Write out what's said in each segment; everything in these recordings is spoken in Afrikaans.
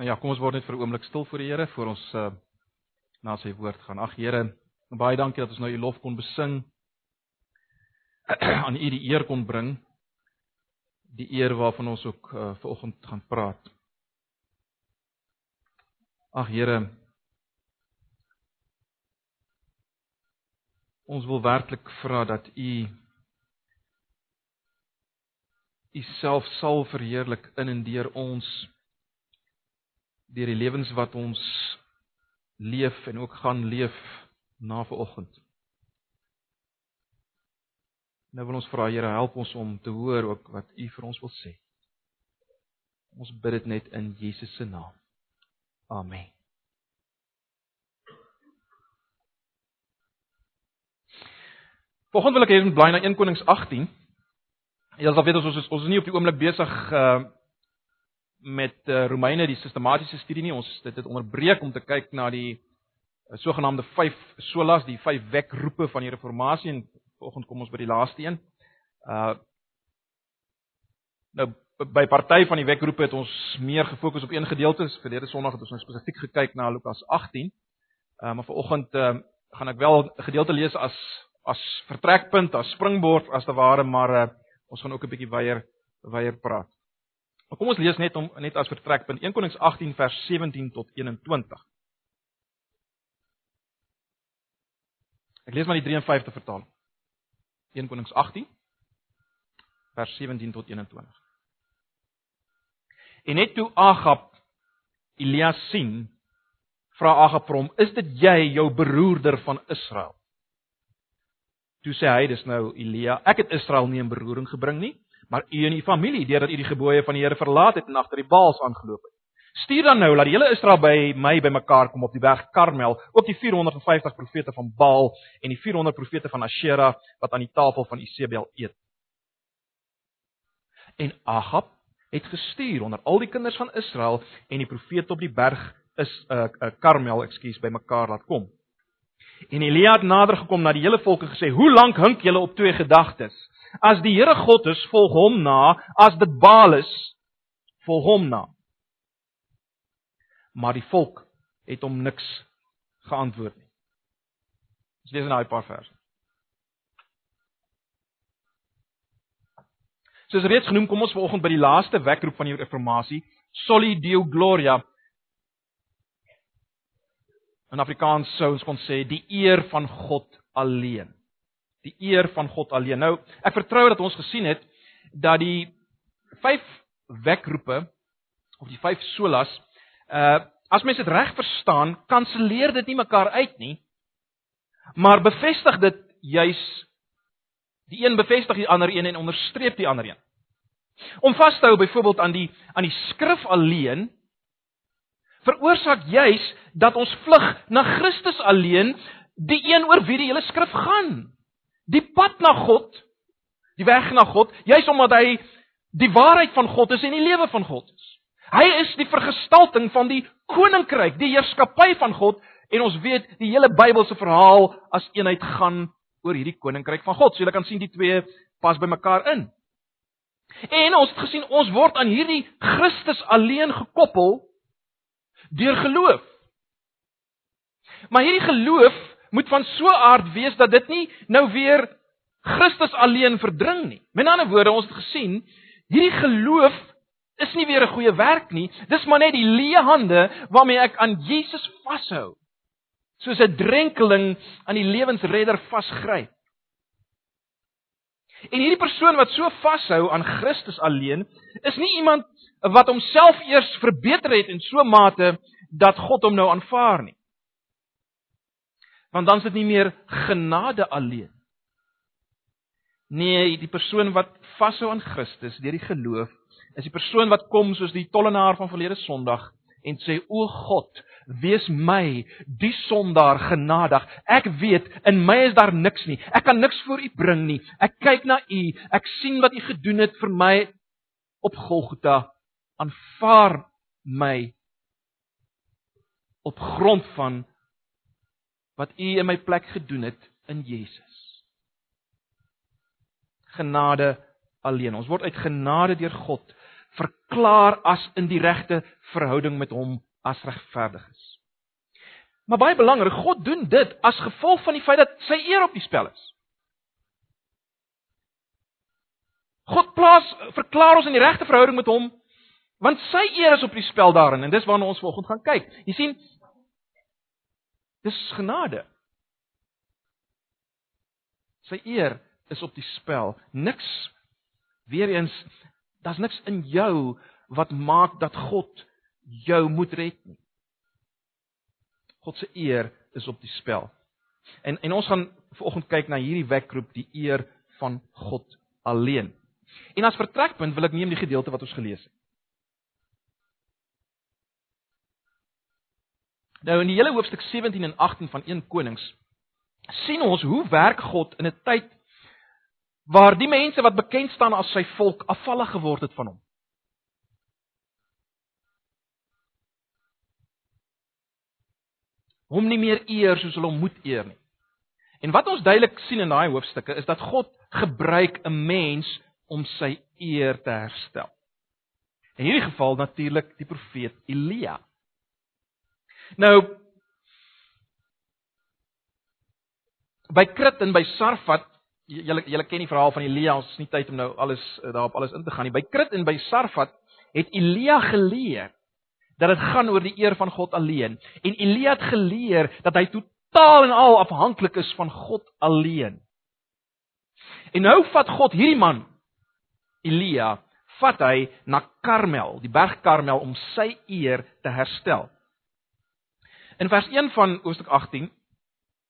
Nou ja, kom ons word net vir 'n oomblik stil voor die Here voor ons uh, na sy woord gaan. Ag Here, baie dankie dat ons nou u lof kon besing. aan u die eer kon bring. Die eer waarvan ons ook uh, vanoggend gaan praat. Ag Here, ons wil werklik vra dat u u self sal verheerlik in en deur ons deur die lewens wat ons leef en ook gaan leef na vanoggend. Nou wil ons vra Here, help ons om te hoor ook wat U vir ons wil sê. Ons bid dit net in Jesus se naam. Amen. Volgens wil ek hê ons bly na 1 Konings 18. Jy sal weet ons is ons is nie op die oomblik besig uh met uh, Romeine die sistematiese studie nie. Ons dit het onderbreek om te kyk na die uh, sogenaamde 5 solas, die 5 wekroepe van die reformatie en vanoggend kom ons by die laaste een. Uh nou by party van die wekroepe het ons meer gefokus op een gedeelte. Verlede Sondag het ons nou spesifiek gekyk na Lukas 18. Uh maar vanoggend uh gaan ek wel 'n gedeelte lees as as vertrekpunt, as springbord as te ware, maar uh ons gaan ook 'n bietjie weier weier praat. Maar kom ons lees net om net as vertrekpunt 1 Konings 18 vers 17 tot 21. Ek lees maar die 53 vertaling. 1 Konings 18 vers 17 tot 21. En net toe Agab Elias sien, vra Agab hom: "Is dit jy, jou beroerder van Israel?" Toe sê hy: "Dis nou Elia. Ek het Israel nie in beroering gebring nie." Maar u en u familie deurdat u die gebooie van die Here verlaat het en agter die Baals aangeloop het. Stuur dan nou dat die hele Israel by my bymekaar kom op die berg Karmel, ook die 450 profete van Baal en die 400 profete van Ashera wat aan die tafel van Isebel eet. En Agab het gestuur onder al die kinders van Israel en die profete op die berg is 'n uh, uh, Karmel, ekskuus, bymekaar laat kom. En Elia het nader gekom na die hele volk en gesê: "Hoe lank hink julle op twee gedagtes? As die Here God is, volg hom na, as dit Baal is, volg hom na. Maar die volk het hom niks geantwoord nie. Ons lees in daai paar verse. Soos reeds genoem, kom ons vanoggend by die laaste wekroep van die reformatie, Soli Deo Gloria. In Afrikaans sou ons kon sê die eer van God alleen die eer van God alleen. Nou, ek vertrou dat ons gesien het dat die vyf wekroepe of die vyf solas uh as mens dit reg verstaan, kanselleer dit nie mekaar uit nie, maar bevestig dit juis die een bevestig die ander een en onderstreep die ander een. Om vas te hou byvoorbeeld aan die aan die skrif alleen veroorsaak juis dat ons vlug na Christus alleen, die een oor wie die hele skrif gaan die pad na God, die weg na God, juis omdat hy die waarheid van God is en die lewe van God is. Hy is die vergestalting van die koninkryk, die heerskappy van God en ons weet die hele Bybelse verhaal as eenheid gaan oor hierdie koninkryk van God. So jy kan sien die twee pas by mekaar in. En ons het gesien ons word aan hierdie Christus alleen gekoppel deur geloof. Maar hierdie geloof moet van so 'n aard wees dat dit nie nou weer Christus alleen verdring nie. Met ander woorde, ons het gesien, hierdie geloof is nie weer 'n goeie werk nie. Dis maar net die leë hande waarmee ek aan Jesus vashou. Soos 'n drenkeling aan die lewensredder vasgryp. En hierdie persoon wat so vashou aan Christus alleen, is nie iemand wat homself eers verbeter het in so mate dat God hom nou aanvaar nie want dan is dit nie meer genade alleen. Nee, die persoon wat vashou aan Christus deur die geloof, is die persoon wat kom soos die tollenaar van verlede Sondag en sê o God, wees my die sondaar genadig. Ek weet in my is daar niks nie. Ek kan niks voor U bring nie. Ek kyk na U. Ek sien wat U gedoen het vir my op Golgotha. Aanvaar my op grond van wat U in my plek gedoen het in Jesus. Genade alleen. Ons word uit genade deur God verklaar as in die regte verhouding met hom as regverdig is. Maar baie belangrik, God doen dit as gevolg van die feit dat sy eer op die spel is. God plaas verklaar ons in die regte verhouding met hom want sy eer is op die spel daarin en dis waarna ons vanoggend gaan kyk. Jy sien dis genade. Sy eer is op die spel. Niks weer eens daar's niks in jou wat maak dat God jou moet red nie. God se eer is op die spel. En en ons gaan vanoggend kyk na hierdie wekgroep die eer van God alleen. En as vertrekpunt wil ek neem die gedeelte wat ons gelees het. Nou in die hele hoofstuk 17 en 18 van 1 Konings sien ons hoe werk God in 'n tyd waar die mense wat bekend staan as sy volk afvallig geword het van hom. Hom nie meer eer soos hulle hom moet eer nie. En wat ons duidelik sien in daai hoofstukke is dat God gebruik 'n mens om sy eer te herstel. In hierdie geval natuurlik die profeet Elia. Nou by Krit en by Sarfat, julle julle ken die verhaal van Elia, ons is nie tyd om nou alles eh, daarop alles in te gaan nie. By Krit en by Sarfat het Elia geleer dat dit gaan oor die eer van God alleen. En Elia het geleer dat hy totaal en al afhanklik is van God alleen. En nou vat God hierdie man Elia vat hy na Karmel, die berg Karmel om sy eer te herstel. In vers 1 van Hoofstuk 18,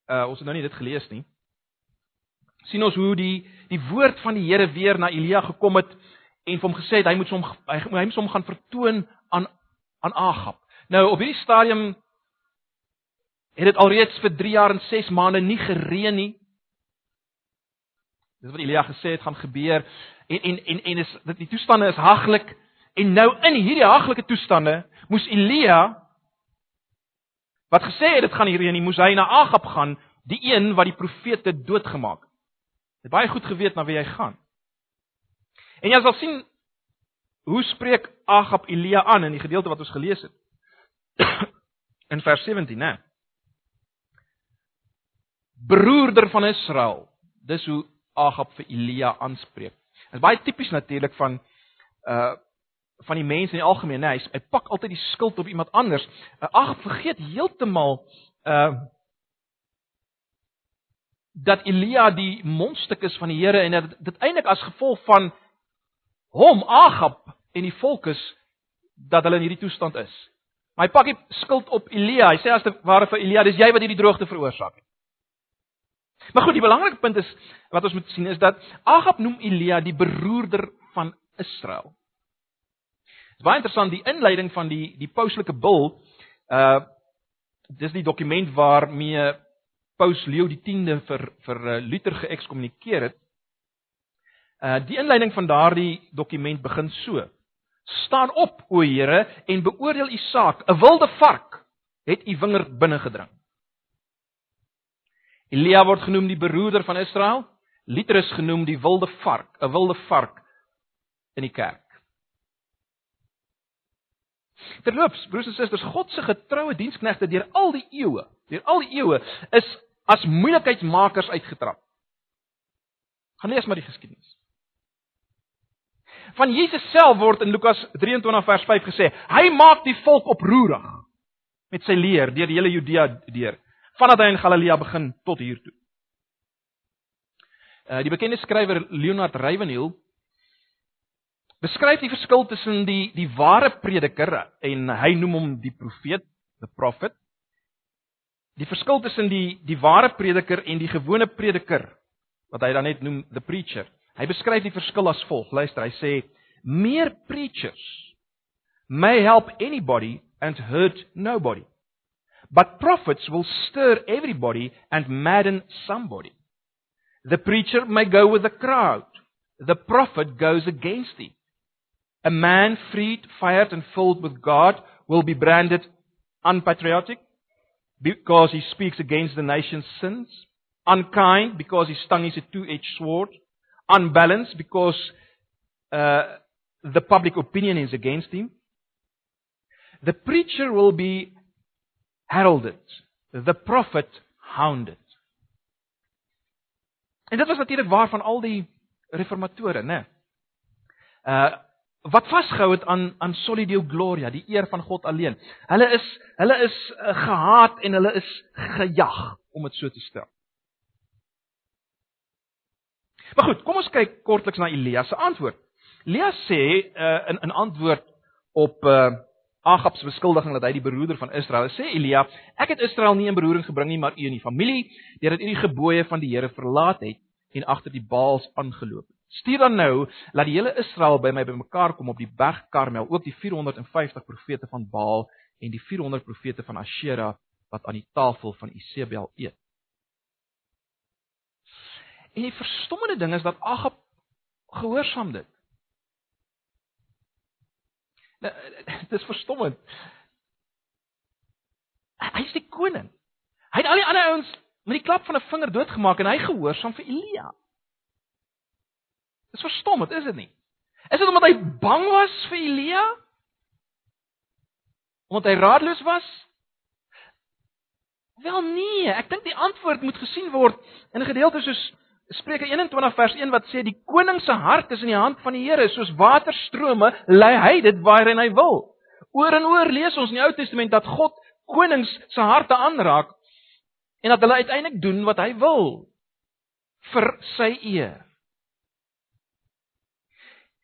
uh ons het nou nie dit gelees nie. sien ons hoe die die woord van die Here weer na Elia gekom het en vir hom gesê het hy moet hom hy, hy moet hom gaan vertoon aan aan Agab. Nou op hierdie stadium het dit alreeds vir 3 jaar en 6 maande nie gereën nie. Dis wat Elia gesê het gaan gebeur en en en en is dit die toestande is haglik en nou in hierdie haglike toestande moes Elia wat gesê het dit gaan hierheen nie moes hy na Agab gaan die een wat die profete doodgemaak het. Hy het baie goed geweet na wie hy gaan. En jy sal sien hoe spreek Agab Elia aan in die gedeelte wat ons gelees het. in vers 17, né? Broeder van Israel. Dis hoe Agab vir Elia aanspreek. Dit is baie tipies natuurlik van uh van die mense in die algemeen, nee, hy, hy pak altyd die skuld op iemand anders. Uh, Agab vergeet heeltemal uh dat Elia die mondstuk is van die Here en dat dit eintlik as gevolg van hom Agab en die volk is dat hulle in hierdie toestand is. Maar hy pak die skuld op Elia. Hy sê as dit ware vir Elia, dis jy wat hierdie droogte veroorsaak het. Maar goed, die belangrike punt is wat ons moet sien is dat Agab noem Elia die beroerder van Israel. Dit is baie interessant die inleiding van die die pauslike bil uh dis die dokument waarmee Paus Leo die 10de vir vir uh, Luther geëkskommunikeer het. Uh die inleiding van daardie dokument begin so: Staan op, o Here, en beoordeel u saak. 'n Wilde vark het u wingerd binne gedring. Elia word genoem die beroerder van Israel. Liter is genoem die wilde vark, 'n wilde vark in die kerk. Terloops, broers en susters, God se getroue diensknegte deur al die eeue, deur al die eeue is as moeilikheidsmakers uitgetrap. Gaan lees maar die geskiedenis. Van Jesus self word in Lukas 23 vers 5 gesê, hy maak die volk oproerig met sy leer deur die hele Judea deur vandat hy in Galilea begin tot hier toe. Uh die bekende skrywer Leonard Ravenhill beskryf die verskil tussen die die ware prediker en hy noem hom die profeet, the prophet. Die verskil tussen die die ware prediker en die gewone prediker wat hy dan net noem the preacher. Hy beskryf die verskil as volg. Luister, hy sê meer preachers may help anybody and hurt nobody. But prophets will stir everybody and madden somebody. The preacher may go with the crowd. The prophet goes against it. A man freed, fired, and filled with God will be branded unpatriotic because he speaks against the nation's sins, unkind because his tongue is a two edged sword, unbalanced because uh, the public opinion is against him. The preacher will be heralded, the prophet hounded. En dit was natuurlik waar van al die reformatore, né? Uh wat vasgehou het aan aan soli deo gloria, die eer van God alleen. Hulle is hulle is uh, gehaat en hulle is gejag, om dit so te stel. Maar goed, kom ons kyk kortliks na Elia se antwoord. Elia sê uh, in 'n antwoord op uh Agab se beskuldiging dat hy die beroerder van Israel is, sê Elia: "Ek het Israel nie in beroering gebring nie, maar u en die familie, deurdat u die gebooie van die Here verlaat het en agter die Baals aangeloop het. Stuur dan nou dat die hele Israel by my bymekaar kom op die berg Karmel, ook die 450 profete van Baal en die 400 profete van Ashera wat aan die tafel van Isebel eet." En die verstommende ding is dat Agab gehoorsaam dit. Nou, dit is verstommend. Hy is die koning. Hy het al die ander ouens met die klap van 'n vinger doodgemaak en hy gehoorsaam vir Elia. Dis verstommend, is dit nie? Is dit omdat hy bang was vir Elia? Omdat hy raadloos was? Wel nee, ek dink die antwoord moet gesien word in 'n gedeelte soos Spreuke 21 vers 1 wat sê die koning se hart is in die hand van die Here, soos waterstrome lei hy dit waarheen hy wil. Oor en oor lees ons in die Ou Testament dat God konings se harte aanraak en dat hulle uiteindelik doen wat hy wil vir sy eer.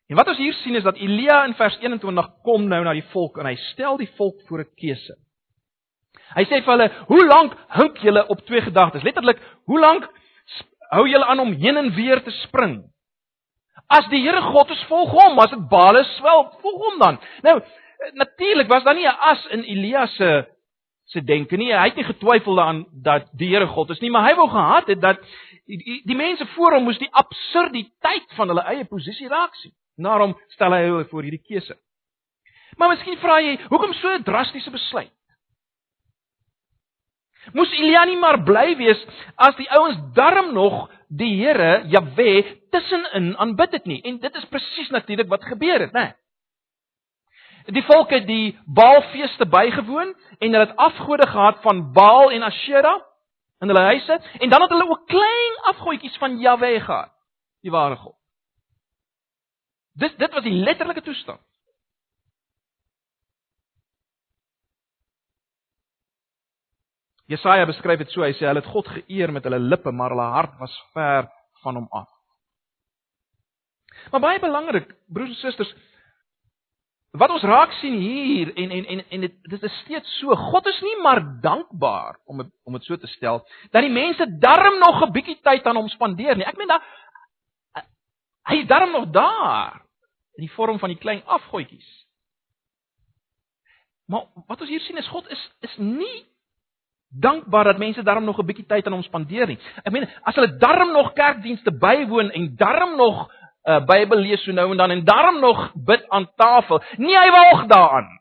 En wat ons hier sien is dat Elia in vers 21 kom nou na die volk en hy stel die volk voor 'n keuse. Hy sê vir hulle: "Hoe lank hink julle op twee gedagtes?" Letterlik, hoe lank hou julle aan om heen en weer te spring. As die Here God is, volg hom, as dit Baal is, wel, volg hom dan. Nou, natuurlik was daar nie 'n as in Elia se se denke nie. Hy het nie getwyfel daaraan dat die Here God is nie, maar hy wou gehad het dat die, die, die mense voor hom moes die absurditeit van hulle eie posisie raak sien. Daarom stel hy hulle voor hierdie keuse. Maar miskien vra jy, hoekom so 'n drastiese besluit? Moes Elia nie maar bly wees as die ouens darm nog die Here Jahwe tussenin aanbid het nie. En dit is presies natuurlik wat gebeur het, né? Die volk het die Baalfeeste bygewoon en hulle het afgode gehad van Baal en Asherah in hulle huise en dan het hulle ook klein afgodetjies van Jahwe gehad, die ware God. Dit dit was die letterlike toestand. Jesaja beskryf dit so, hy sê hulle het God geëer met hulle lippe, maar hulle hart was ver van hom af. Maar baie belangrik, broers en susters, wat ons raak sien hier en en en en dit dit is steeds so, God is nie maar dankbaar om het, om dit so te stel dat die mense darm nog 'n bietjie tyd aan hom spandeer nie. Ek meen da hy is darm nog daar in die vorm van die klein afgoetjies. Maar wat ons hier sien is God is is nie dankbaar dat mense daarom nog 'n bietjie tyd aan hom spandeer nie. Ek meen, as hulle daarom nog kerkdienste bywoon en daarom nog 'n uh, eh, Bybel lees so nou en dan en daarom nog bid aan tafel, nie hy waag daaraan.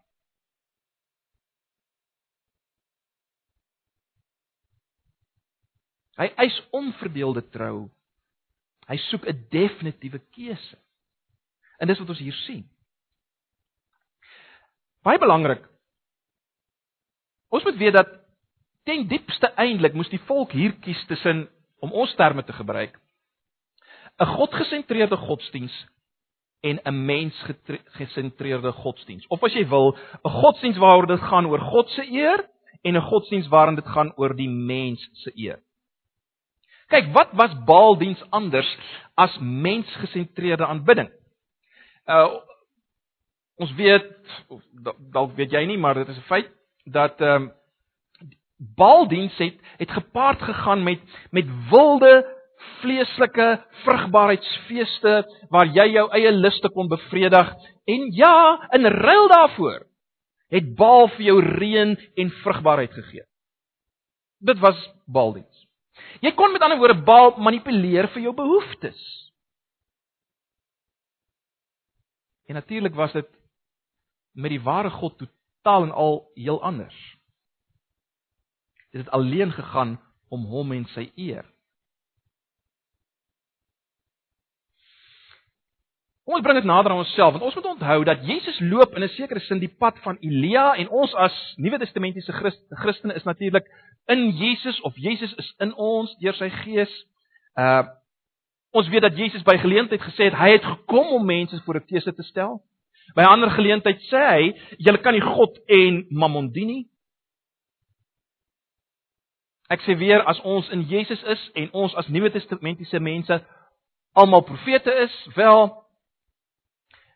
Hy eis onverdeelde trou. Hy soek 'n definitiewe keuse. En dis wat ons hier sien. Baie belangrik. Ons moet weet dat ten diepste eintlik moes die volk hier kies tussen om ons terme te gebruik 'n godgesentreerde godsdiens en 'n mensgesentreerde godsdiens. Of as jy wil, 'n godsdiens waaroor dit gaan oor God se eer en 'n godsdiens waarin dit gaan oor die mens se eer. Kyk, wat was Baaldiens anders as mensgesentreerde aanbidding? Uh ons weet of dalk weet jy nie, maar dit is 'n feit dat ehm um, Baaldiens het het gepaard gegaan met met wilde vleeslike vrugbaarheidsfeeste waar jy jou eie luste kon bevredig en ja, in ruil daarvoor het Baal vir jou reën en vrugbaarheid gegee. Dit was Baaldiens. Jy kon met ander woorde Baal manipuleer vir jou behoeftes. En natuurlik was dit met die ware God totaal en al heel anders. Dit het alleen gegaan om hom en sy eer. Kom ons bring dit nader aan onsself want ons moet onthou dat Jesus loop in 'n sekere sin die pad van Elia en ons as Nuwe Testamentiese Christ, Christene is natuurlik in Jesus of Jesus is in ons deur sy Gees. Uh ons weet dat Jesus by geleentheid gesê het hy het gekom om mense voor 'n keuse te stel. By 'n ander geleentheid sê hy, julle kan nie God en Mammon dien nie. Ek sê weer as ons in Jesus is en ons as Nuwe Testamentiese mense almal profete is, wel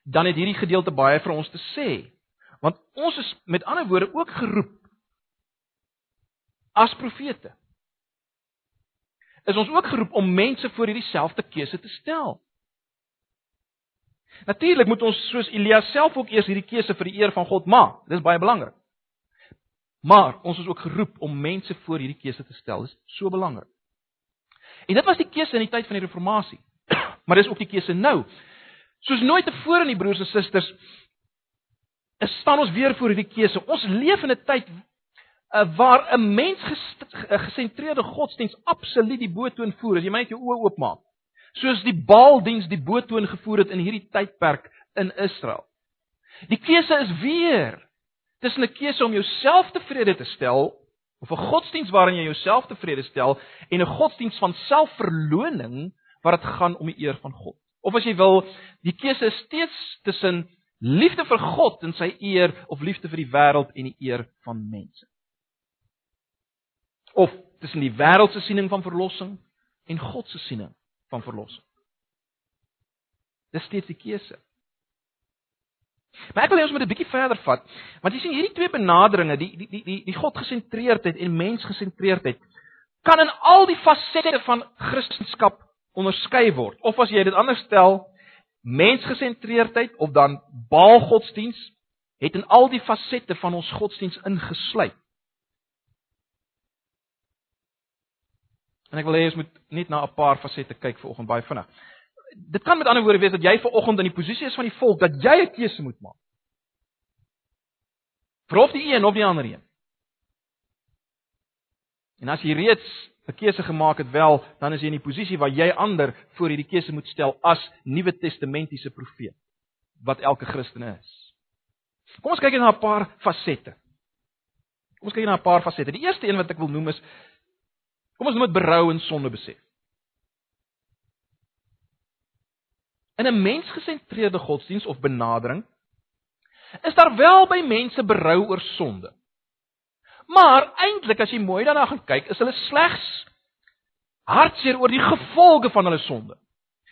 dan het hierdie gedeelte baie vir ons te sê. Want ons is met ander woorde ook geroep as profete. Is ons ook geroep om mense voor hierdie selfde keuse te stel. Natuurlik moet ons soos Elia self ook eers hierdie keuse vir die eer van God maak. Dis baie belangrik. Maar ons is ook geroep om mense voor hierdie keuse te stel. Dis so belangrik. En dit was die keuse in die tyd van die reformatie. Maar dis ook die keuse nou. Soos nooit tevore in die broers en susters is staan ons weer voor hierdie keuse. Ons leef in 'n tyd waar 'n mens gesentreerde godsdiens absoluut die boetoon voer. As jy my net jou oë oopmaak. Soos die Baaldiens die boetoon gevoer het in hierdie tydperk in Israel. Die keuse is weer tussen 'n keuse om jouself tevrede te stel of 'n godsdiens waarin jy jouself tevrede stel en 'n godsdiens van selfverloning waar dit gaan om die eer van God. Of as jy wil, die keuse is steeds tussen liefde vir God en sy eer of liefde vir die wêreld en die eer van mense. Of tussen die wêreld se siening van verlossing en God se siening van verlossing. Dis steeds die keuse. Maar ek wil hê ons moet 'n bietjie verder vat, want jy sien hierdie twee benaderinge, die die die die die God-gesentreerdheid en mens-gesentreerdheid, kan in al die fasette van Christendom onderskei word. Of as jy dit anders stel, mensgesentreerdheid of dan Baalgodsdiens het in al die fasette van ons godsdiens ingesluit. En ek wil hê ons moet net na 'n paar fasette kyk vanoggend baie vinnig. Dit kan met ander woorde wees dat jy vanoggend in die posisie is van die volk dat jy 'n keuse moet maak. Vir of die een of die ander een. En as jy reeds 'n keuse gemaak het wel, dan is jy in die posisie waar jy ander voor hierdie keuse moet stel as Nuwe Testamentiese profeet wat elke Christen is. Kom ons kyk net na 'n paar fasette. Kom ons kyk na 'n paar fasette. Die eerste een wat ek wil noem is kom ons moet berou en sonde besef. In 'n mensgesentreerde godsdiens of benadering is daar wel by mense berou oor sonde. Maar eintlik as jy mooi daarna gaan kyk, is hulle slegs hartseer oor die gevolge van hulle sonde.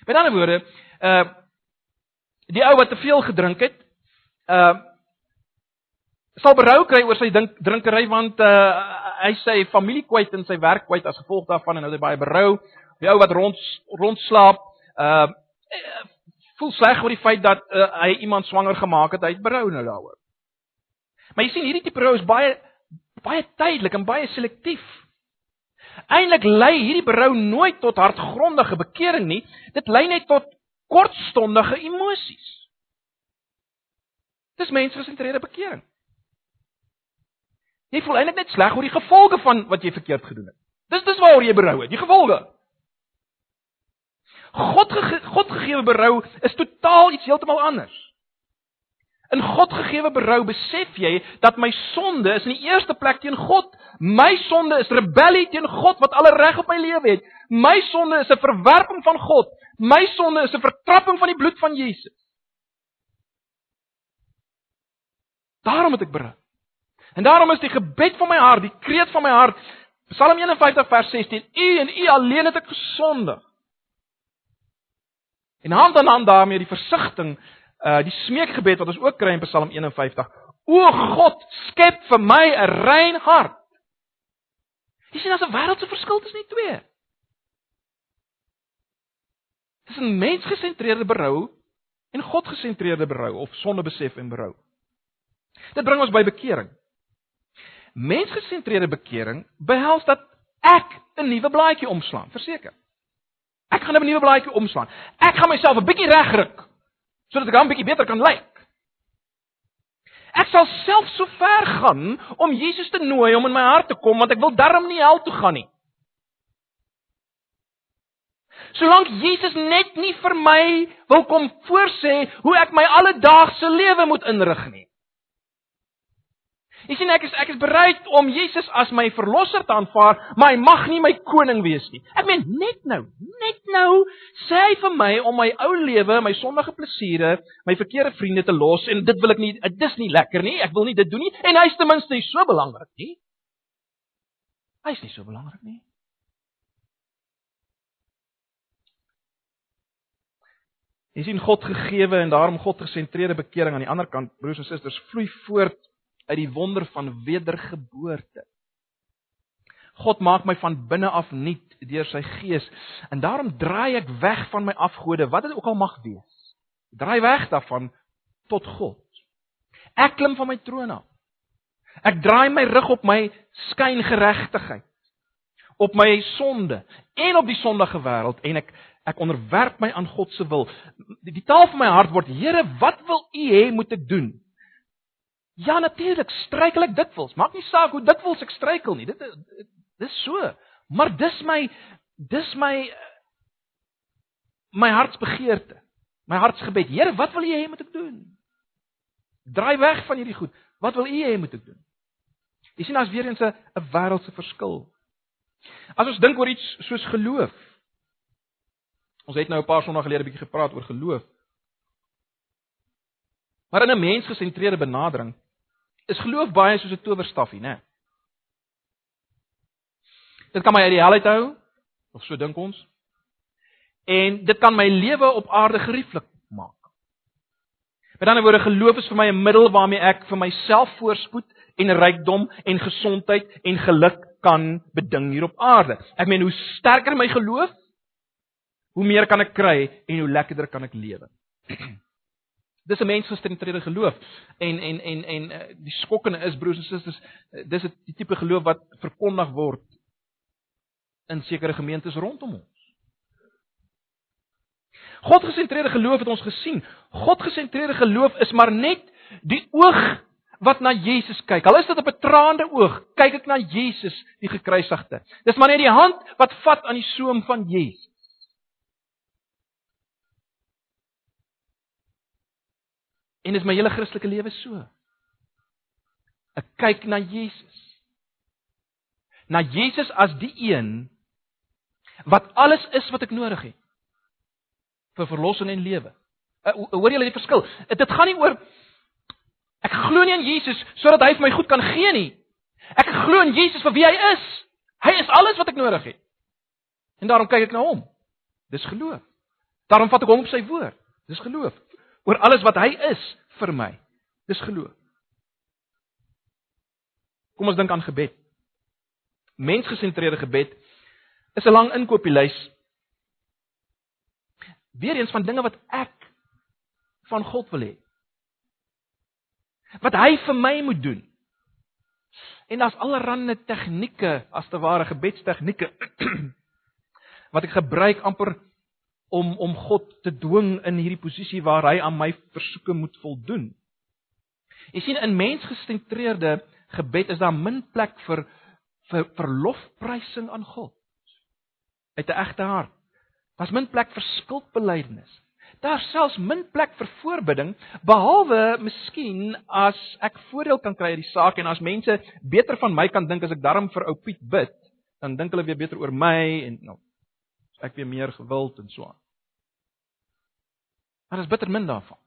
Met ander woorde, uh die ou wat te veel gedrink het, uh sal berou kry oor sy drinkery want uh hy sy familie kwyt en sy werk kwyt as gevolg daarvan en hy baie berou. Die ou wat rond rondslaap, uh voel sleg oor die feit dat uh, hy iemand swanger gemaak het, hy het berou nou daaroor. Maar jy sien hierdie tipe berou is baie baie tydelik en baie selektief. Eintlik lei hierdie berou nooit tot hartgrondige bekering nie. Dit lei net tot kortstondige emosies. Dis mensgesentreerde bekering. Jy voel eintlik net sleg oor die gevolge van wat jy verkeerd gedoen het. Dis dis waaroor jy berou het, die gevolge. God ge God gegeewe berou is totaal iets heeltemal anders. In God gegeewe berou besef jy dat my sonde is in die eerste plek teen God. My sonde is rebellie teen God wat alle reg op my lewe het. My sonde is 'n verwerping van God. My sonde is 'n vertrapping van die bloed van Jesus. Daarom het ek berou. En daarom is die gebed van my hart, die kreet van my hart, Psalm 51 vers 16: U en U alleen het ek gesondig. En hand aan hand daarmee die versigtiging uh die smeekgebed wat ons ook kry in Psalm 51. O God, skep vir my 'n rein hart. Jy sien as 'n wêreldse verskil tussen die twee. Dis 'n mensgesentreerde berou en God-gesentreerde berou of sondebesef en berou. Dit bring ons by bekering. Mensgesentreerde bekering behels dat ek 'n nuwe blaadjie oomslaan, verseker. Ek gaan 'n nuwe blaadjie oomslaan. Ek gaan myself 'n bietjie regruk sodat ek dan 'n bietjie beter kan lyk. Ek sal self so ver gaan om Jesus te nooi om in my hart te kom want ek wil darm nie hel toe gaan nie. Solank Jesus net nie vir my wil kom voorsê hoe ek my alledaagse lewe moet inrig nie. Jy sien ek is ek is bereid om Jesus as my verlosser te aanvaar, maar hy mag nie my koning wees nie. Ek meen net nou, net nou sê hy vir my om my ou lewe, my sondige plesiere, my verkeerde vriende te los en dit wil ek nie, dit is nie lekker nie. Ek wil nie dit doen nie en hy's ten minste nie so belangrik nie. Hy's nie so belangrik nie. Jy sien God gegeewe en daarom God gesentreerde bekering aan die ander kant, broers en susters, vloei voort uit die wonder van wedergeboorte. God maak my van binne af nuut deur sy gees en daarom draai ek weg van my afgode, wat dit ook al mag wees. Draai weg daarvan tot God. Ek klim van my troon af. Ek draai my rug op my skyngeregtigheid, op my sonde en op die sondige wêreld en ek ek onderwerp my aan God se wil. Die, die taal van my hart word: Here, wat wil U hê moet ek doen? Ja natuurlik, struikel ek dikwels. Maak nie saak hoe dikwels ek struikel nie. Dit dis so. Maar dis my dis my my hartsbegeerte. My hartsgebed. Here, wat wil U hê moet ek doen? Draai weg van hierdie goed. Wat wil U hê moet ek doen? Jy sien as weer eens 'n 'n wêreldse verskil. As ons dink oor iets soos geloof. Ons het nou 'n paar sonder gelede bietjie gepraat oor geloof. Maar in 'n mensgesentreerde benadering is geloof baie soos 'n towerstafie, né? Dit kan my uit die hel uithou, of so dink ons. En dit kan my lewe op aarde gerieflik maak. Met ander woorde, geloof is vir my 'n middel waarmee ek vir myself voorspoed en rykdom en gesondheid en geluk kan beding hier op aarde. Ek meen, hoe sterker my geloof, hoe meer kan ek kry en hoe lekkerder kan ek lewe. Dis 'n mensgestreerde geloof. En en en en eh, die skokkende is broers en susters, eh, dis 'n tipe geloof wat verkondig word in sekere gemeentes rondom ons. God gesentreerde geloof het ons gesien. God gesentreerde geloof is maar net die oog wat na Jesus kyk. Al is dit op 'n traande oog, kyk ek na Jesus, die gekruisigde. Dis maar net die hand wat vat aan die soem van Jesus. En dis my hele Christelike lewe so. Ek kyk na Jesus. Na Jesus as die een wat alles is wat ek nodig het vir verlossing en lewe. Uh, hoor julle die verskil? Dit gaan nie oor ek glo nie in Jesus sodat hy vir my goed kan gee nie. Ek glo in Jesus vir wie hy is. Hy is alles wat ek nodig het. En daarom kyk ek na hom. Dis geloof. Daarom vat ek hom op sy woord. Dis geloof oor alles wat hy is vir my. Dis geloof. Kom ons dink aan gebed. Mensgesentreerde gebed is 'n lang inkopieslys. Weereens van dinge wat ek van God wil hê. Wat hy vir my moet doen. En daar's allerlei tegnieke, as te ware gebedstegnieke wat ek gebruik amper om om God te dwing in hierdie posisie waar hy aan my versoeke moet voldoen. Jy sien in mensgestentreerde gebed is daar min plek vir vir verlofprysing aan God. Uit 'n egte hart. Daar's min plek vir skuldbelydenis. Daar's selfs min plek vir voorbidding behalwe miskien as ek voordeel kan kry uit die saak en as mense beter van my kan dink as ek darm vir ou Piet bid, dan dink hulle weer beter oor my en nou ek weer meer gewild en so aan. Maar dis bitter min daarvan.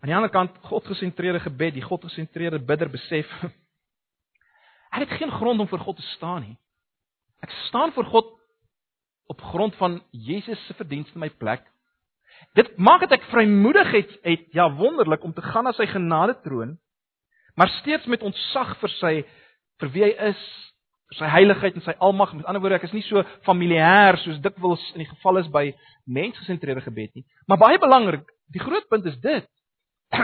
Aan die ander kant, God-gesentreerde gebed, die God-gesentreerde bidder besef ek het geen grond om vir God te staan nie. Ek staan voor God op grond van Jesus se verdienste in my plek. Dit maak dit ek vrymoedig het, het ja wonderlik om te gaan na sy genade troon, maar steeds met ontzag vir sy vir wie hy is sy heiligheid en sy almag. Met ander woorde, ek is nie so familier soos dikwels in die geval is by mensgesentreerde gebed nie. Maar baie belangrik, die groot punt is dit.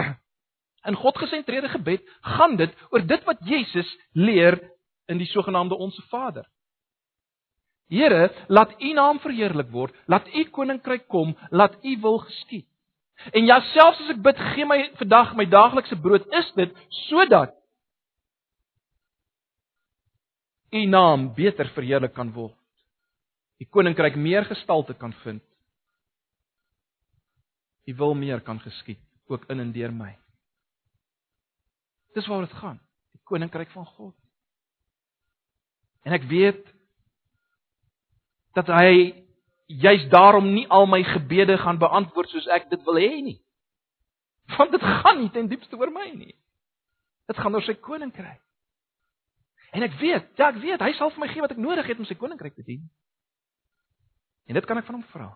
In God-gesentreerde gebed gaan dit oor dit wat Jesus leer in die sogenaamde Onse Vader. Here, laat U naam verheerlik word, laat U koninkryk kom, laat U wil geskied. En ja, selfs as ek bid, gee my vandag my daaglikse brood, is dit sodat u naam beter verheerlik kan word. die koninkryk meer gestalte kan vind. U wil meer kan geskied ook in en deur my. Dis waar dit gaan, die koninkryk van God. En ek weet dat hy juis daarom nie al my gebede gaan beantwoord soos ek dit wil hê nie. Want dit gaan nie ten diepste oor my nie. Dit gaan oor sy koninkryk. En ek weet, ja ek weet, hy sal vir my gee wat ek nodig het om sy koninkryk te dien. En dit kan ek van hom vra.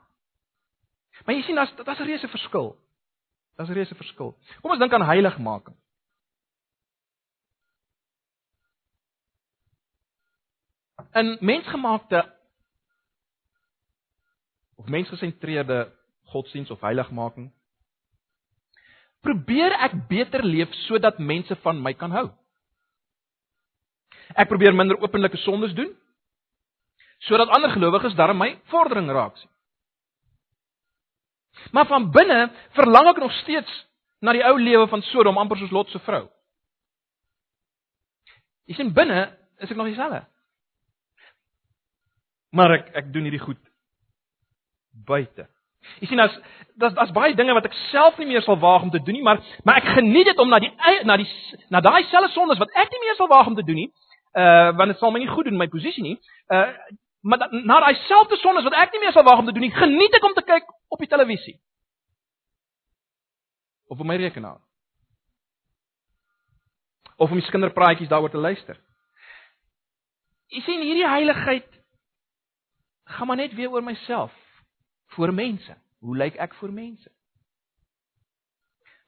Maar jy sien daar's daar's 'n reuse verskil. Daar's 'n reuse verskil. Kom ons dink aan heiligmaking. In mensgemaakte of mensgesentreerde godsdiens of heiligmaking probeer ek beter leef sodat mense van my kan hou. Ek probeer minder openlike sondes doen sodat ander gelowiges daarin my vordering raak sien. Maar van binne verlang ek nog steeds na die ou lewe van Sodom amper soos Lot se vrou. Ek sien binne is ek nog dieselfde. Maar ek ek doen hierdie goed buite. Jy sien as daar's daar's baie dinge wat ek self nie meer sal waag om te doen nie, maar maar ek geniet dit om na die na die na daai selfde sondes wat ek nie meer sal waag om te doen nie, uh want dit sal my nie goed doen my posisie nie. Uh maar da, na daai selfde sondes wat ek nie meer sal waag om te doen nie, geniet ek om te kyk op die televisie. Of op my rekenaar. Of om die kinderpraatjies daaroor te luister. Jy sien hierdie heiligheid gaan maar net weer oor myself voor mense. Hoe lyk ek voor mense?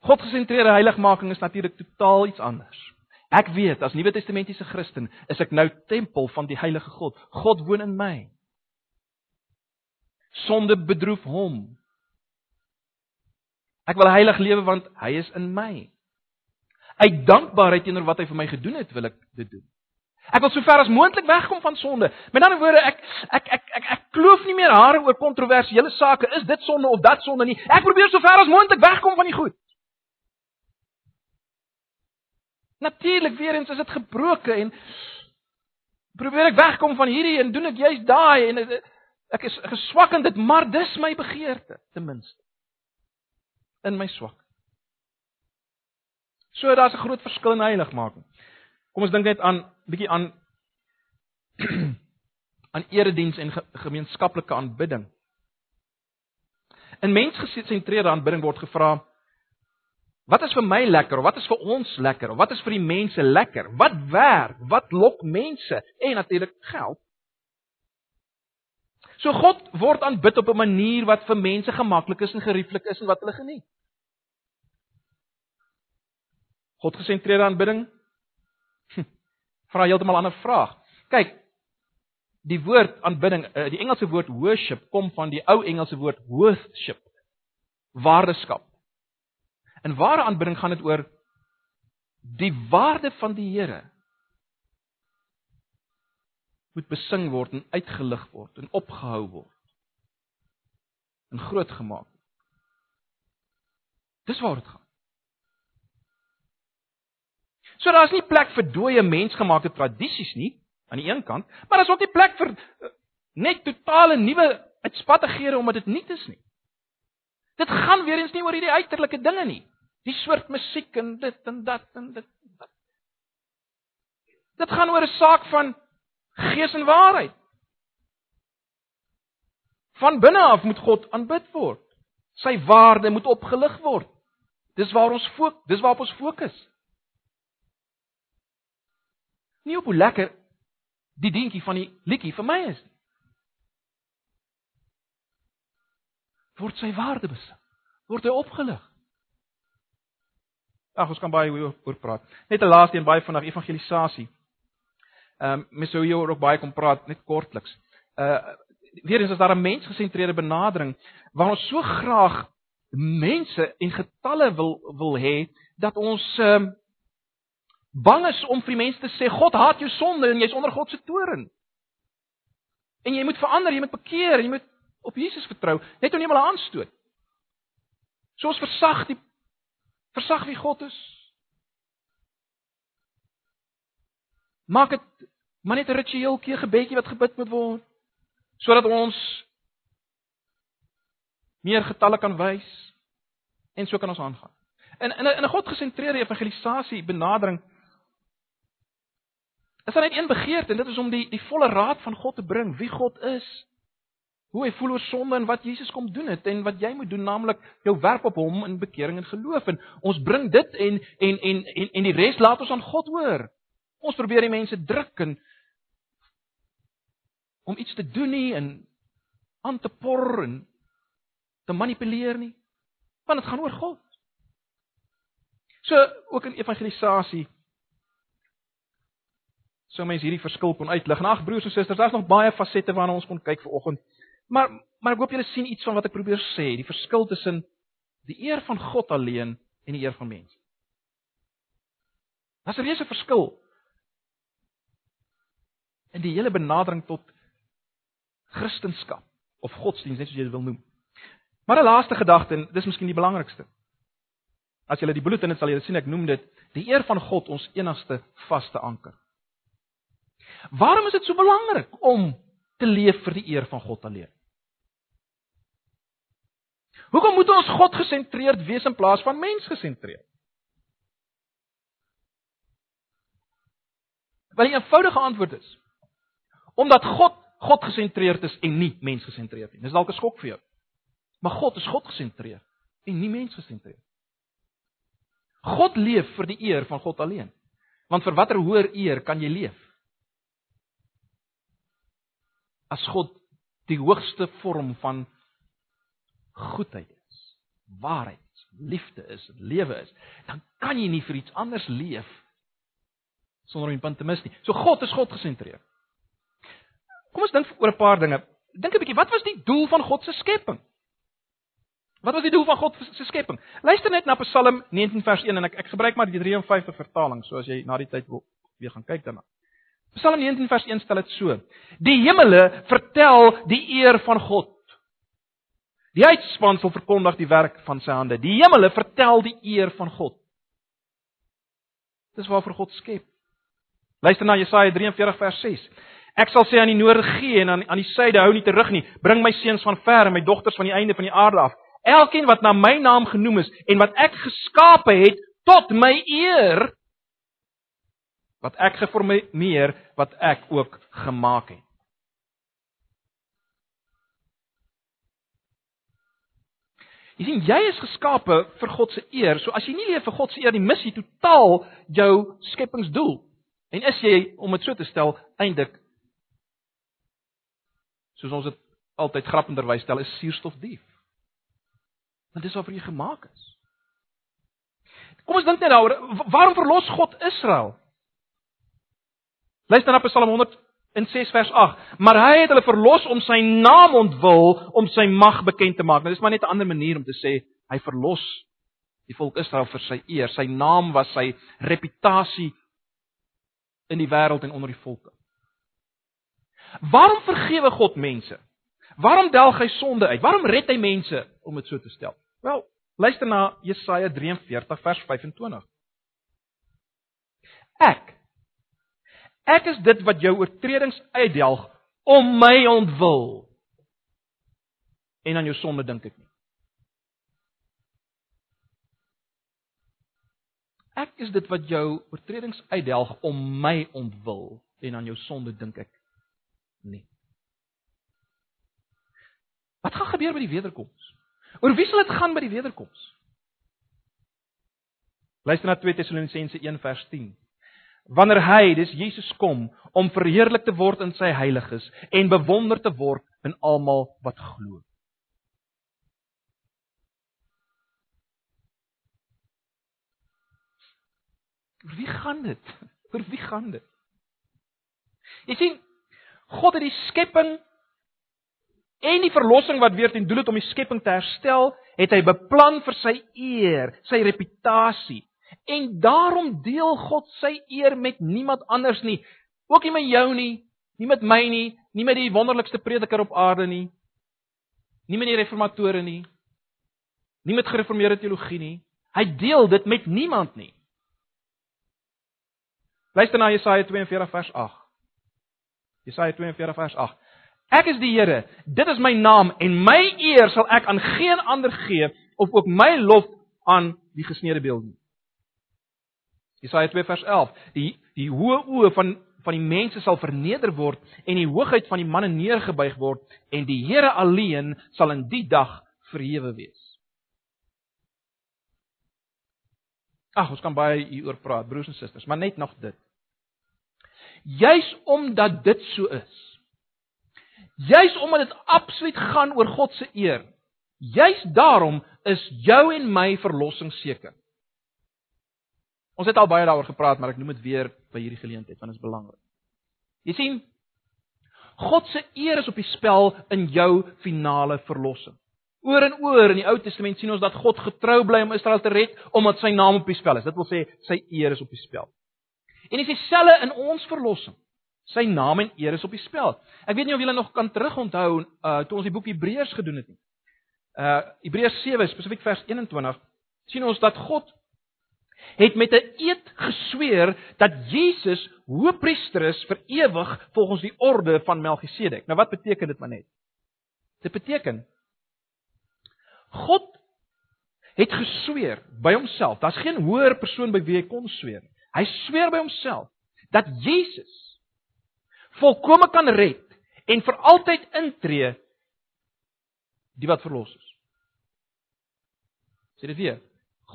Godgesentreerde heiligmaking is natuurlik totaal iets anders. Ek weet as Nuwe Testamentiese Christen is ek nou tempel van die heilige God. God woon in my. Sonde bedroef hom. Ek wil heilig lewe want hy is in my. Uit dankbaarheid teenoor wat hy vir my gedoen het, wil ek dit doen. Ek wil sover as moontlik wegkom van sonde. Met ander woorde, ek ek ek ek ek kloof nie meer hare oor kontroversiële sake. Is dit sonde of dat sonde nie? Ek probeer sover as moontlik wegkom van die goed. Natuurlik weer eens is dit gebroke en probeer ek wegkom van hierdie en doen ek juist daai en ek is geswak in dit, maar dis my begeerte ten minste. In my swak. So daar's 'n groot verskil in heiligmaking. Kom ons dink net aan bietjie aan aan erediens en ge gemeenskaplike aanbidding. In mensgesentreerde aanbidding word gevra wat is vir my lekker of wat is vir ons lekker of wat is vir die mense lekker? Wat werk? Wat lok mense? En natuurlik geld. So God word aanbid op 'n manier wat vir mense gemaklik is en gerieflik is en wat hulle geniet. God gesentreerde aanbidding vra heeltemal 'n ander vraag. Kyk, die woord aanbidding, eh, die Engelse woord worship kom van die ou Engelse woord worship, waardeskap. In ware aanbidding gaan dit oor die waarde van die Here moet besing word en uitgelig word en opgehou word en groot gemaak. Dis waar dit gaan. So daar's nie plek vir dooie mensgemaakte tradisies nie aan die een kant, maar daar's ook nie plek vir eh, net totale nuwe uitspattighede omdat dit nie is nie. Dit gaan weer eens nie oor hierdie uiterlike dinge nie. Die soort musiek en dit en dat en dit. Dit gaan oor 'n saak van gees en waarheid. Van binne af moet God aanbid word. Sy waarde moet opgelig word. Dis waar ons fokus, dis waarop ons fokus. Nie op hoe lekker die dingetjie van die liedjie vir my is nie. Word sy waarde besing. Word hy opgelig. Ag ons kan baie oor, oor praat. Net 'n laaste een baie vinnig evangelisasie. Ehm um, mens sou hier ook baie kom praat net kortliks. Uh weer eens as daar 'n mensgesentreerde benadering waar ons so graag mense en getalle wil wil hê dat ons ehm um, bang is om vir die mense te sê God haat jou sonde en jy's onder God se toorn. En jy moet verander, jy moet bekeer, jy moet op Jesus vertrou, net om nie maar aanstoot. So ons versag die versag wie God is. Maak dit maar net 'n ritueeltjie gebedjie wat gebid moet word. sodat ons meer getalle kan wys en so kan ons aangaan. In in 'n in 'n God-gesentreerde evangelisasie benadering is daar net een begeerte en dit is om die die volle raad van God te bring, wie God is, hoe hy voel oor sonde en wat Jesus kom doen het en wat jy moet doen, naamlik jou werp op hom in bekering en geloof en ons bring dit en en en en, en die res laat ons aan God hoor. Ons probeer die mense druk en om iets te doen nie en aan te por en te manipuleer nie. Want dit gaan oor God. So ook in evangelisasie sou mens hierdie verskil kon uitlig. En ag broers en susters, daar's nog baie fasette waarna ons kon kyk vanoggend. Maar maar ek hoop julle sien iets van wat ek probeer sê, die verskil tussen die eer van God alleen en die eer van mense. Daar's 'n reuse verskil in die hele benadering tot Christendom of godsdienst, net soos jy dit wil noem. Maar 'n laaste gedagte en dis miskien die belangrikste. As jy die bulletin het, sal jy sien ek noem dit die eer van God ons enigste vaste anker. Waarom is dit so belangrik om te leef vir die eer van God alleen? Hoekom moet ons God gesentreerd wees in plaas van mens gesentreerd? Wel die eenvoudige antwoord is omdat God God gesentreerd is en nie mens gesentreerd nie. Dis dalk 'n skok vir jou. Maar God is God gesentreerd en nie mens gesentreerd. God leef vir die eer van God alleen. Want vir watter hoër eer kan jy leef? As God die hoogste vorm van goedheid is, waarheid is, liefde is, lewe is, dan kan jy nie vir iets anders leef sonder om die punt te mis nie. So God is God gesentreerd. Kom ons dink oor 'n paar dinge. Dink 'n bietjie, wat was die doel van God se skepping? Wat was die doel van God se skepping? Luister net na Psalm 19 vers 1 en ek ek gebruik maar die 53 vertaling, so as jy na die tyd wil weer gaan kyk daarna. Psalm 19 vers 1 stel dit so: Die hemele vertel die eer van God. Die uitspansel verkondig die werk van sy hande. Die hemele vertel die eer van God. Dis waarvoor God skep. Luister na Jesaja 43 vers 6. Ek sal sê aan die noorde gee en aan aan die suide hou nie terug nie. Bring my seuns van ver en my dogters van die einde van die aarde af. Elkeen wat na my naam genoem is en wat ek geskape het tot my eer wat ek geformeer wat ek ook gemaak het. Jy sien jy is geskape vir God se eer. So as jy nie leef vir God se eer nie, mis jy totaal jou skepingsdoel. En is jy om dit so te stel eintlik soos ons dit altyd grappenderwys stel, is suurstofdief. Want dis waarvoor jy gemaak is. Kom ons dink net daaroor, waarom verlos God Israel? Luister na Psalm 106 vers 8. Maar hy het hulle verlos om sy naam ontwil, om sy mag bekend te maak. Nou dis maar net 'n ander manier om te sê hy verlos die volk Israel vir sy eer. Sy naam was sy reputasie in die wêreld en onder die volke. Waarom vergewe God mense? Waarom delg hy sonde uit? Waarom red hy mense om dit so te stel? Wel, luister na Jesaja 43 vers 25. Ek Ek is dit wat jou oortredings uitdelg om my ontwil. En aan jou sonde dink ek nie. Ek is dit wat jou oortredings uitdelg om my ontwil en aan jou sonde dink ek nie. Wat gaan gebeur by die wederkoms? Oor wie sal dit gaan by die wederkoms? Luister na 2 Tessalonisense 1 vers 10. Wanneer hy, dis Jesus kom om verheerlik te word in sy heiliges en bewonder te word in almal wat glo. Oor wie gaan dit? Oor wie gaan dit? Jy sien, God het die skepping en die verlossing wat weer ten doel het om die skepping te herstel, het hy beplan vir sy eer, sy reputasie. En daarom deel God sy eer met niemand anders nie, ook nie met jou nie, nie met my nie, nie met die wonderlikste prediker op aarde nie, nie met die reformatore nie, nie met gereformeerde teologie nie. Hy deel dit met niemand nie. Luister na Jesaja 42 vers 8. Jesaja 42 vers 8. Ek is die Here. Dit is my naam en my eer sal ek aan geen ander gee of ook my lof aan die gesneede beeld nie. Jesaja 2 vers 11. Die die hoë oë van van die mense sal verneder word en die hoogheid van die manne neergebuig word en die Here alleen sal in die dag verhewe wees. Ag, ons kan baie hieroor praat, broers en susters, maar net nog dit. Juis omdat dit so is. Juis omdat dit absoluut gaan oor God se eer. Juis daarom is jou en my verlossing seker. Ons het al baie daaroor gepraat, maar ek noem dit weer by hierdie geleentheid want dit is belangrik. Jy sien, God se eer is op die spel in jou finale verlossing. Oor en oor in die Ou Testament sien ons dat God getrou bly om Israel te red omdat sy naam op die spel is. Dit wil sê sy eer is op die spel. En dis dieselfde in ons verlossing. Sy naam en eer is op die spel. Ek weet nie of julle nog kan terugonthou uh toe ons die boek Hebreërs gedoen het nie. Uh Hebreërs 7 spesifiek vers 21 sien ons dat God het met 'n eed gesweer dat Jesus hoëpriester is vir ewig volgens die orde van Melchisedek. Nou wat beteken dit maar net? Dit beteken God het gesweer by homself. Daar's geen hoër persoon by wie hy kon sweer. Hy sweer by homself dat Jesus volkome kan red en vir altyd intree die wat verlos is. Sê dit weer.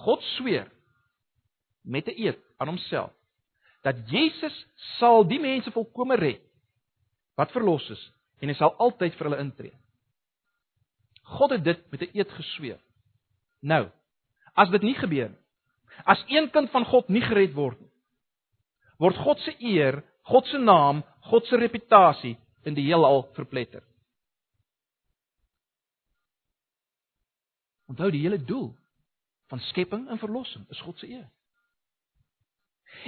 God sweer met 'n eed aan homself dat Jesus sal die mense volkome red wat verlos is en hy sal altyd vir hulle intree. God het dit met 'n eed gesweer. Nou, as dit nie gebeur nie, as een kind van God nie gered word nie, word God se eer, God se naam, God se reputasie in die heelal verpletter. Onthou die hele doel van skepping en verlossing is God se eer.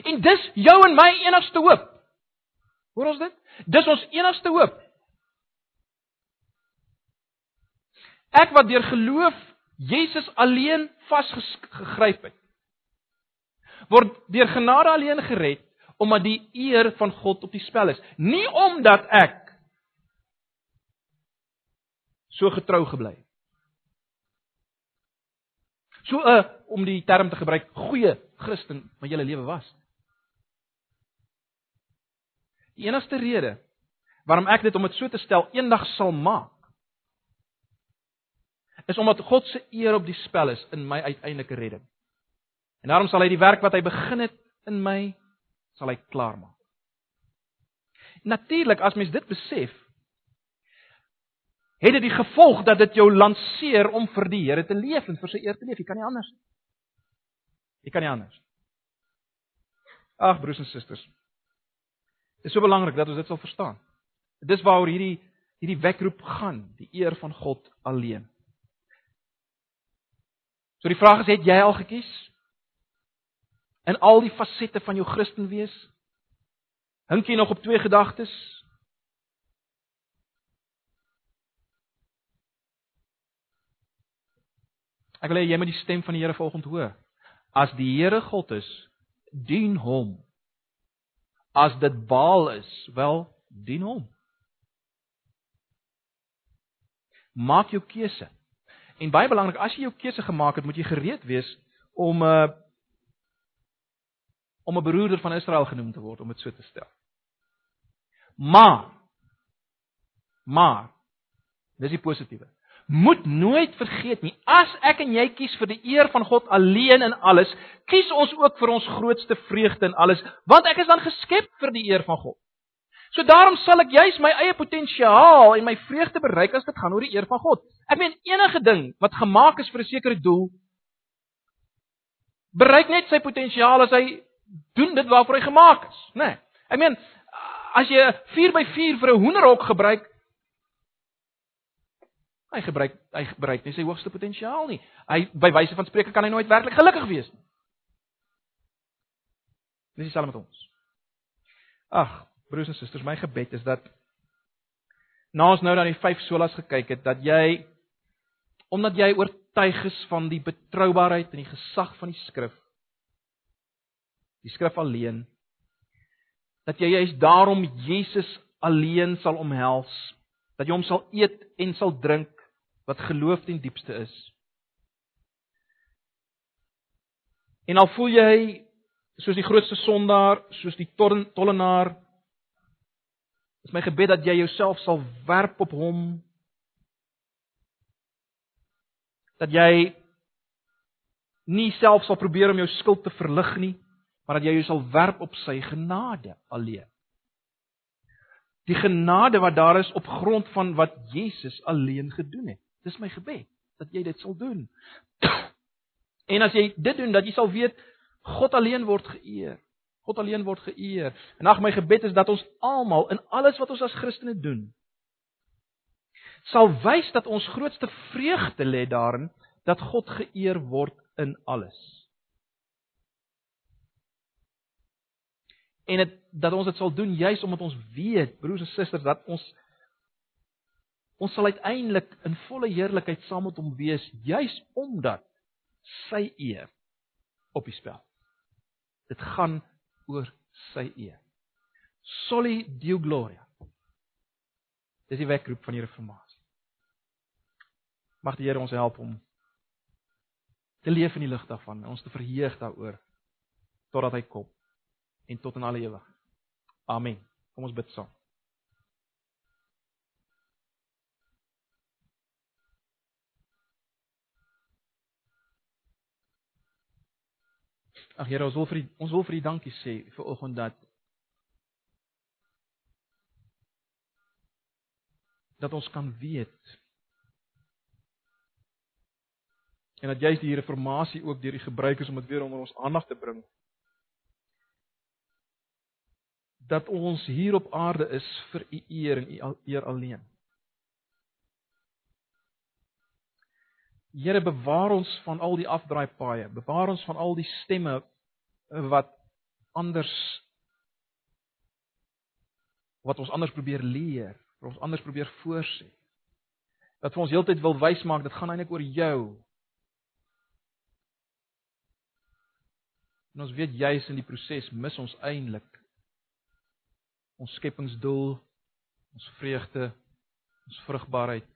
En dis jou en my enigste hoop. Hoor ons dit? Dis ons enigste hoop. Ek wat deur geloof Jesus alleen vasgegryp het, word deur genade alleen gered omdat die eer van God op die spel is, nie omdat ek so getrou gebly het. So 'n uh, om die term te gebruik, goeie Christen my hele lewe was. Die enigste rede waarom ek dit om dit so te stel eendag sal maak is omdat God se eer op die spel is in my uiteindelike redding. En daarom sal hy die werk wat hy begin het in my sal hy klaarmaak. Natuurlik as mens dit besef, het dit die gevolg dat dit jou lanceer om vir die Here te leef en vir sy eer te leef. Jy kan nie anders nie. Jy kan nie anders. Ag broers en susters. Dit is so belangrik dat ons dit sal verstaan. Dis waaroor hierdie hierdie wekroep gaan, die eer van God alleen. So die vraag is, het jy al gekies? In al die fasette van jou Christen wees? Hink jy nog op twee gedagtes? Ek wil hê jy moet die stem van die Here volgende hoor. As die Here God is, dien hom. As dit Baal is, wel, dien hom. Maak jou keuse. En baie belangrik, as jy jou keuse gemaak het, moet jy gereed wees om 'n uh, eh, om 'n broeder van Israel genoem te word, om dit so te stel. Maar maar dis die positiewe moet nooit vergeet nie. As ek en jy kies vir die eer van God alleen in alles, kies ons ook vir ons grootste vreugde in alles, want ek is dan geskep vir die eer van God. So daarom sal ek juis my eie potensiaal en my vreugde bereik as dit gaan oor die eer van God. Ek meen enige ding wat gemaak is vir 'n sekere doel bereik net sy potensiaal as hy doen dit waarvoor hy gemaak is, né? Nee. Ek meen as jy 'n 4x4 vir 'n hoenderhok gebruik, Hy gebruik hy gebruik nie sy hoogste potensiaal nie. Hy by wyse van spreuke kan hy nooit werklik gelukkig wees nie. Dis dieselfde met ons. Ag, broers en susters, my gebed is dat na ons nou na die vyf solas gekyk het dat jy omdat jy oortuig is van die betroubaarheid en die gesag van die skrif die skrif alleen dat jy juist daarom Jesus alleen sal omhels Dat jy hom sal eet en sal drink wat geloof ten diepste is. En al voel jy soos die grootste sondaar, soos die tollenaar, is my gebed dat jy jouself sal werp op hom. Dat jy nie self sal probeer om jou skuld te verlig nie, maar dat jy jou sal werp op sy genade alleen. Die genade wat daar is op grond van wat Jesus alleen gedoen het. Dis my gebed dat jy dit sal doen. En as jy dit doen, dat jy sal weet God alleen word geëer. God alleen word geëer. En ag my gebed is dat ons almal in alles wat ons as Christene doen, sal wys dat ons grootste vreugde lê daarin dat God geëer word in alles. En dit dat ons dit sal doen juis omdat ons weet, broers en susters, dat ons ons sal uiteindelik in volle heerlikheid saam met hom wees juis omdat sy eer op die spel. Dit gaan oor sy eer. Soli Deo Gloria. Dis die wekroep van die reformatie. Mag die Here ons help om te leef in die lig daarvan, ons te verheug daaroor totdat hy kom en tot in alle ewigheid. Amen. Kom ons bid saam. Ag Here, ons wil vir die, ons wil vir U dankie sê vir oggend dat dat ons kan weet en dat juist die reformatie ook deur die gebruikers om dit weer onder ons aandag te bring dat ons hier op aarde is vir u eer en u eer alleen. Here bewaar ons van al die afdraaipaaie, bewaar ons van al die stemme wat anders wat ons anders probeer leer, wat ons anders probeer voorsê. Dat vir ons heeltyd wil wys maak dit gaan eintlik oor jou. En ons weet juis in die proses mis ons eintlik ons skepingsdoel, ons vreugde, ons vrugbaarheid,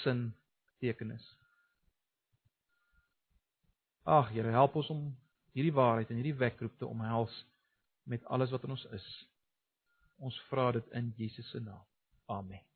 sin, betekenis. Ag Here, help ons om hierdie waarheid en hierdie wekroep te omhels met alles wat in ons is. Ons vra dit in Jesus se naam. Amen.